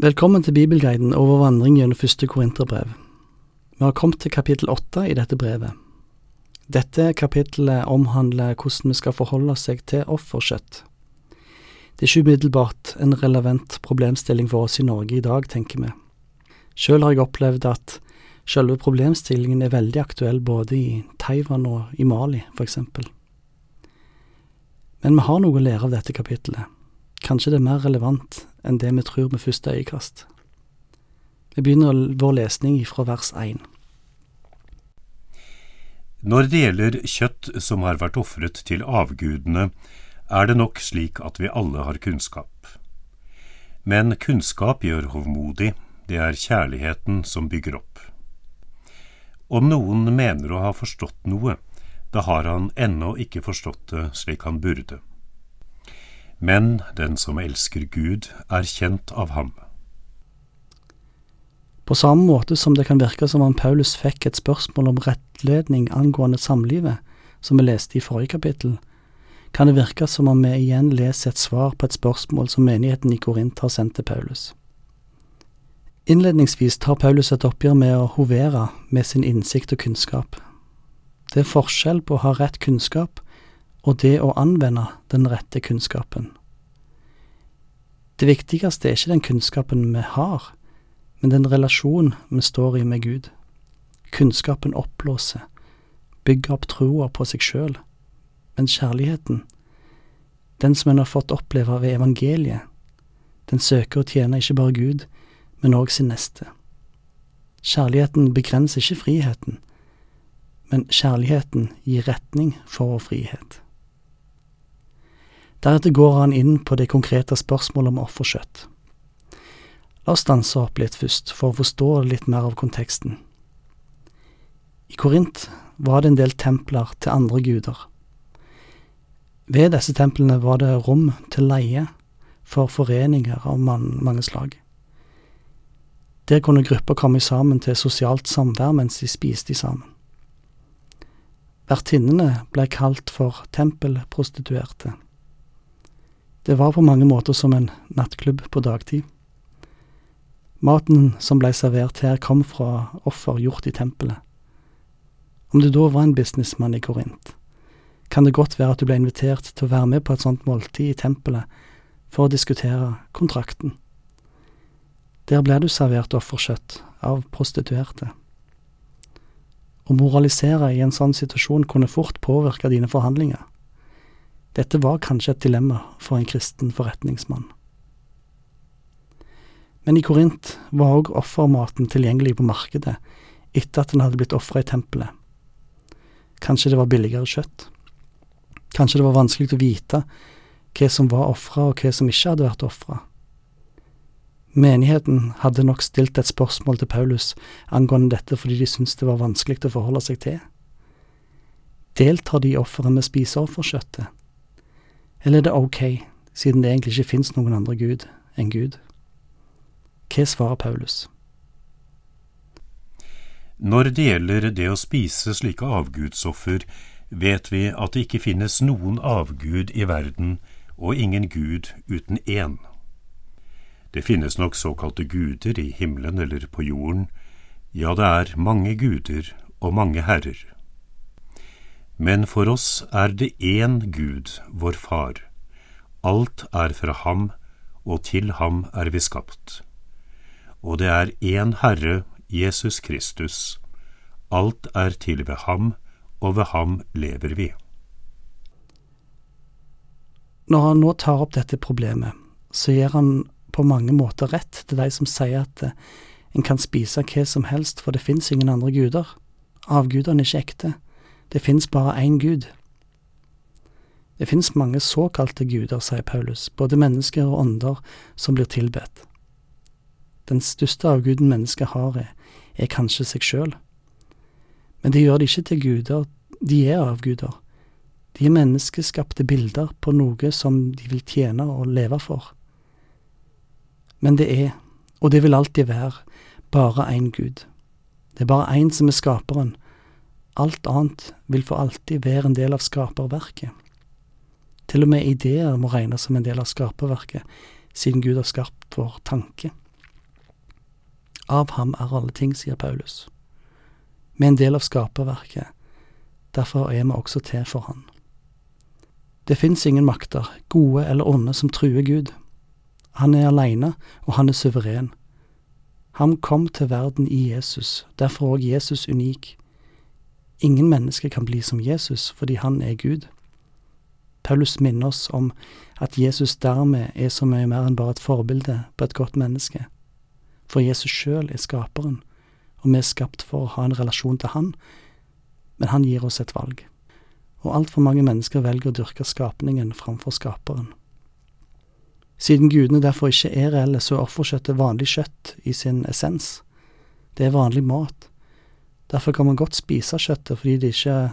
Velkommen til Bibelguiden over vandring gjennom første Korinterbrev. Vi har kommet til kapittel åtte i dette brevet. Dette kapittelet omhandler hvordan vi skal forholde seg til offerkjøtt. Det er ikke umiddelbart en relevant problemstilling for oss i Norge i dag, tenker vi. Sjøl har jeg opplevd at selve problemstillingen er veldig aktuell både i Taiwan og i Mali, eksempel. Men vi har noe å lære av dette kapittelet. Kanskje det er mer relevant enn det vi tror med første øyekast. Vi begynner vår lesning fra vers 1. Når det gjelder kjøtt som har vært ofret til avgudene, er det nok slik at vi alle har kunnskap. Men kunnskap gjør hovmodig, det er kjærligheten som bygger opp. Om noen mener å ha forstått noe, da har han ennå ikke forstått det slik han burde. Men den som elsker Gud, er kjent av ham. På samme måte som det kan virke som om Paulus fikk et spørsmål om rettledning angående samlivet, som vi leste i forrige kapittel, kan det virke som om vi igjen leser et svar på et spørsmål som menigheten i Korint har sendt til Paulus. Innledningsvis tar Paulus et oppgjør med å hovere med sin innsikt og kunnskap. Det er forskjell på å ha rett kunnskap og det å anvende den rette kunnskapen. Det viktigste er ikke den kunnskapen vi har, men den relasjonen vi står i med Gud. Kunnskapen oppblåser, bygger opp troa på seg sjøl, men kjærligheten, den som en har fått oppleve ved evangeliet, den søker å tjene ikke bare Gud, men òg sin neste. Kjærligheten begrenser ikke friheten, men kjærligheten gir retning for vår frihet. Deretter går han inn på det konkrete spørsmålet om offerkjøtt. La oss stanse opp litt først, for å forstå litt mer av konteksten. I Korint var det en del templer til andre guder. Ved disse templene var det rom til leie for foreninger av mange slag. Der kunne grupper komme sammen til sosialt samvær mens de spiste sammen. Vertinnene ble kalt for tempelprostituerte. Det var på mange måter som en nattklubb på dagtid. Maten som blei servert her, kom fra offer gjort i tempelet. Om du da var en businessmann i Korint, kan det godt være at du ble invitert til å være med på et sånt måltid i tempelet for å diskutere kontrakten. Der ble du servert offerkjøtt av prostituerte. Å moralisere i en sånn situasjon kunne fort påvirke dine forhandlinger. Dette var kanskje et dilemma for en kristen forretningsmann. Men i Korint var òg offermaten tilgjengelig på markedet etter at den hadde blitt ofra i tempelet. Kanskje det var billigere kjøtt. Kanskje det var vanskelig å vite hva som var ofra og hva som ikke hadde vært ofra. Menigheten hadde nok stilt et spørsmål til Paulus angående dette fordi de syntes det var vanskelig å forholde seg til. Deltar de i offeret med spiseofferkjøttet? Eller er det ok, siden det egentlig ikke fins noen andre gud enn Gud? Hva svarer Paulus? Når det gjelder det å spise slike avgudsoffer, vet vi at det ikke finnes noen avgud i verden og ingen gud uten én. Det finnes nok såkalte guder i himmelen eller på jorden, ja, det er mange guder og mange herrer. Men for oss er det én Gud, vår Far. Alt er fra ham, og til ham er vi skapt og det er én Herre, Jesus Kristus. Alt er til ved ham, og ved ham lever vi. Når han nå tar opp dette problemet, så gir han på mange måter rett til de som sier at eh, en kan spise hva som helst, for det fins ingen andre guder. Avgudene er ikke ekte. Det fins bare én Gud. Det fins mange såkalte guder, sier Paulus, både mennesker og ånder som blir tilbedt. Den største av guden mennesket har, er, er kanskje seg sjøl. Men det gjør de ikke til guder, de er avguder. De er menneskeskapte bilder på noe som de vil tjene og leve for. Men det er, og det vil alltid være, bare én Gud. Det er bare én som er skaperen. Alt annet vil for alltid være en del av skaperverket. Til og med ideer må regnes som en del av skaperverket, siden Gud har skapt vår tanke. Av ham er alle ting, sier Paulus. Vi er en del av skaperverket, derfor er vi også til for han. Det fins ingen makter, gode eller onde, som truer Gud. Han er aleine, og han er suveren. Han kom til verden i Jesus, derfor er Jesus unik. Ingen mennesker kan bli som Jesus fordi han er Gud. Paulus minner oss om at Jesus dermed er så mye mer enn bare et forbilde på et godt menneske. For Jesus sjøl er skaperen, og vi er skapt for å ha en relasjon til Han, men Han gir oss et valg. Og altfor mange mennesker velger å dyrke skapningen framfor skaperen. Siden gudene derfor ikke er reelle, så er offerkjøttet vanlig kjøtt i sin essens. Det er vanlig mat. Derfor kan man godt spise kjøttet fordi det ikke er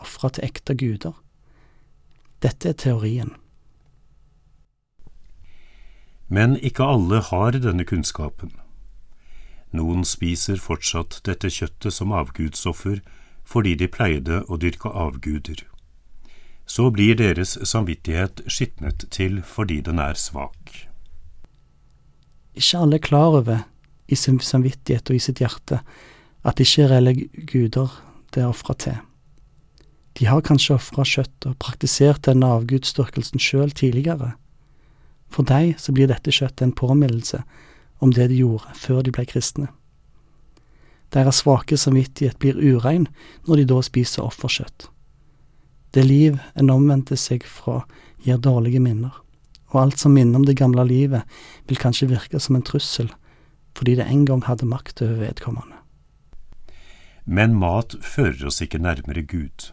ofra til ekte guder. Dette er teorien. Men ikke alle har denne kunnskapen. Noen spiser fortsatt dette kjøttet som avgudsoffer fordi de pleide å dyrke avguder så blir deres samvittighet skitnet til fordi den er svak. Ikke alle er klar over i sin samvittighet og i sitt hjerte at de ikke reelle guder det er ofra til. De har kanskje ofra kjøtt og praktisert denne avgudsdyrkelsen sjøl tidligere. For deg så blir dette kjøttet en påminnelse om det de gjorde før de ble kristne. Deres svake samvittighet blir urein når de da spiser offerkjøtt. Det liv en omvendte seg fra, gir dårlige minner, og alt som minner om det gamle livet, vil kanskje virke som en trussel, fordi det en gang hadde makt over vedkommende. Men mat fører oss ikke nærmere Gud.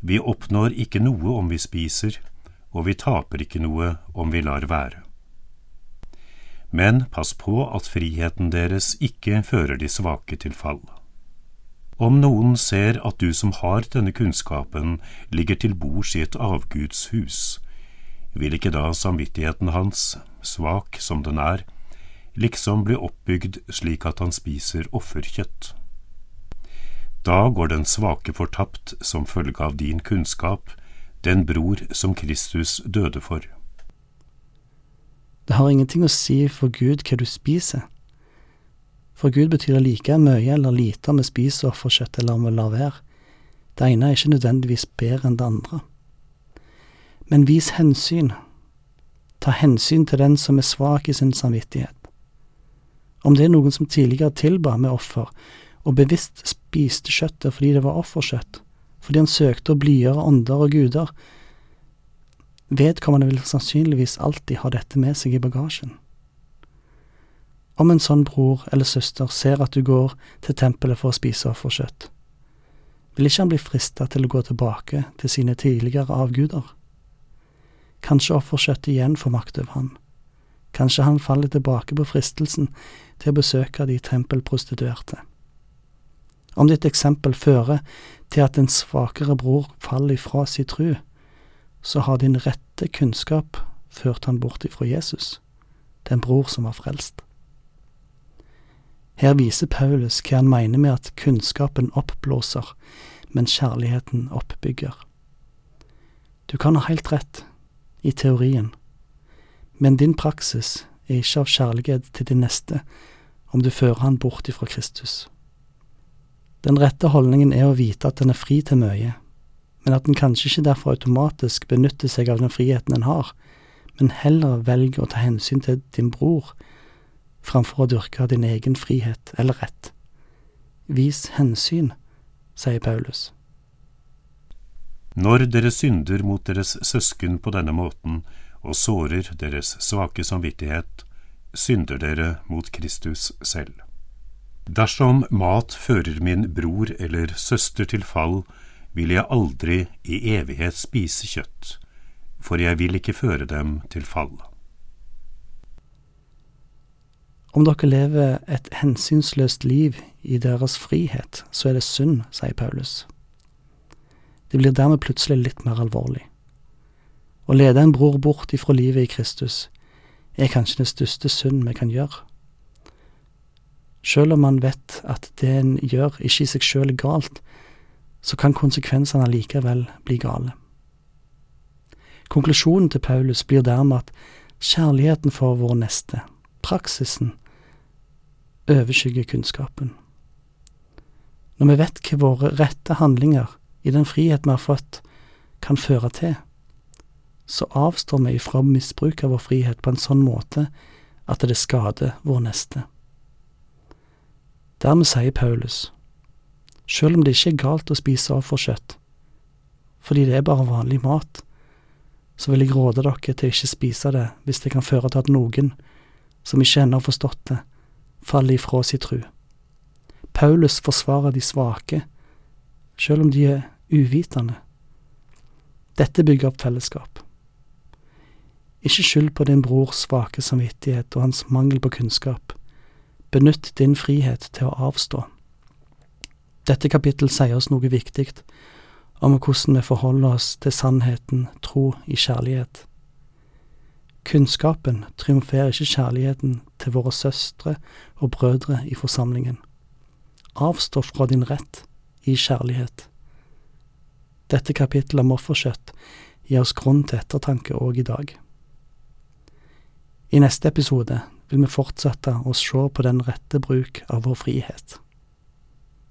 Vi oppnår ikke noe om vi spiser, og vi taper ikke noe om vi lar være. Men pass på at friheten deres ikke fører de svake til fall. Om noen ser at du som har denne kunnskapen, ligger til bords i et avgudshus, vil ikke da samvittigheten hans, svak som den er, liksom bli oppbygd slik at han spiser offerkjøtt? Da går den svake fortapt som følge av din kunnskap, den bror som Kristus døde for. Det har ingenting å si for Gud hva du spiser. For Gud betyr det like mye eller lite om vi spiser offerkjøtt eller om vi lar være. Det ene er ikke nødvendigvis bedre enn det andre. Men vis hensyn. Ta hensyn til den som er svak i sin samvittighet. Om det er noen som tidligere tilba med offer, og bevisst spiste kjøttet fordi det var offerkjøtt, fordi han søkte å blidgjøre ånder og guder, vedkommende vil sannsynligvis alltid ha dette med seg i bagasjen. Om en sånn bror eller søster ser at du går til tempelet for å spise offerkjøtt, vil ikke han bli frista til å gå tilbake til sine tidligere avguder? Kanskje offerkjøttet igjen får makt over han. Kanskje han faller tilbake på fristelsen til å besøke de tempelprostituerte. Om ditt eksempel fører til at en svakere bror faller ifra si tru, så har din rette kunnskap ført han bort ifra Jesus, den bror som var frelst. Her viser Paulus hva han mener med at kunnskapen oppblåser, men kjærligheten oppbygger. Du kan ha helt rett, i teorien, men din praksis er ikke av kjærlighet til din neste om du fører han bort ifra Kristus. Den rette holdningen er å vite at den er fri til mye, men at den kanskje ikke derfor automatisk benytter seg av den friheten en har, men heller velger å ta hensyn til din bror framfor å dyrke din egen frihet eller rett. Vis hensyn, sier Paulus. Når dere synder mot deres søsken på denne måten og sårer deres svake samvittighet, synder dere mot Kristus selv. Dersom mat fører min bror eller søster til fall, vil jeg aldri i evighet spise kjøtt, for jeg vil ikke føre dem til fall. Om dere lever et hensynsløst liv i deres frihet, så er det synd, sier Paulus. Det blir dermed plutselig litt mer alvorlig. Å lede en bror bort ifra livet i Kristus er kanskje den største synd vi kan gjøre. Selv om man vet at det en gjør ikke i seg sjøl er galt, så kan konsekvensene likevel bli gale. Konklusjonen til Paulus blir dermed at kjærligheten for vår neste, praksisen, overskygger kunnskapen. Når vi vet hva våre rette handlinger i den frihet vi har fått, kan føre til, så avstår vi ifra misbruk av vår frihet på en sånn måte at det skader vår neste. Dermed sier Paulus, selv om det ikke er galt å spise offerkjøtt, fordi det er bare vanlig mat, så vil jeg råde dere til å ikke spise det hvis det kan føre til at noen, som ikke ennå har forstått det, faller ifra sin tru. Paulus forsvarer de svake, selv om de er uvitende. Dette bygger opp fellesskap. Ikke skyld på din brors svake samvittighet og hans mangel på kunnskap. Benytt din frihet til å avstå. Dette kapittel sier oss noe viktig om hvordan vi forholder oss til sannheten, tro i kjærlighet. Kunnskapen triumferer ikke kjærligheten til våre søstre og brødre i forsamlingen. Avstå fra din rett i kjærlighet. Dette kapittelet om offerkjøtt gir oss grunn til ettertanke òg i dag. I neste episode vil vi fortsette å se på den rette bruk av vår frihet.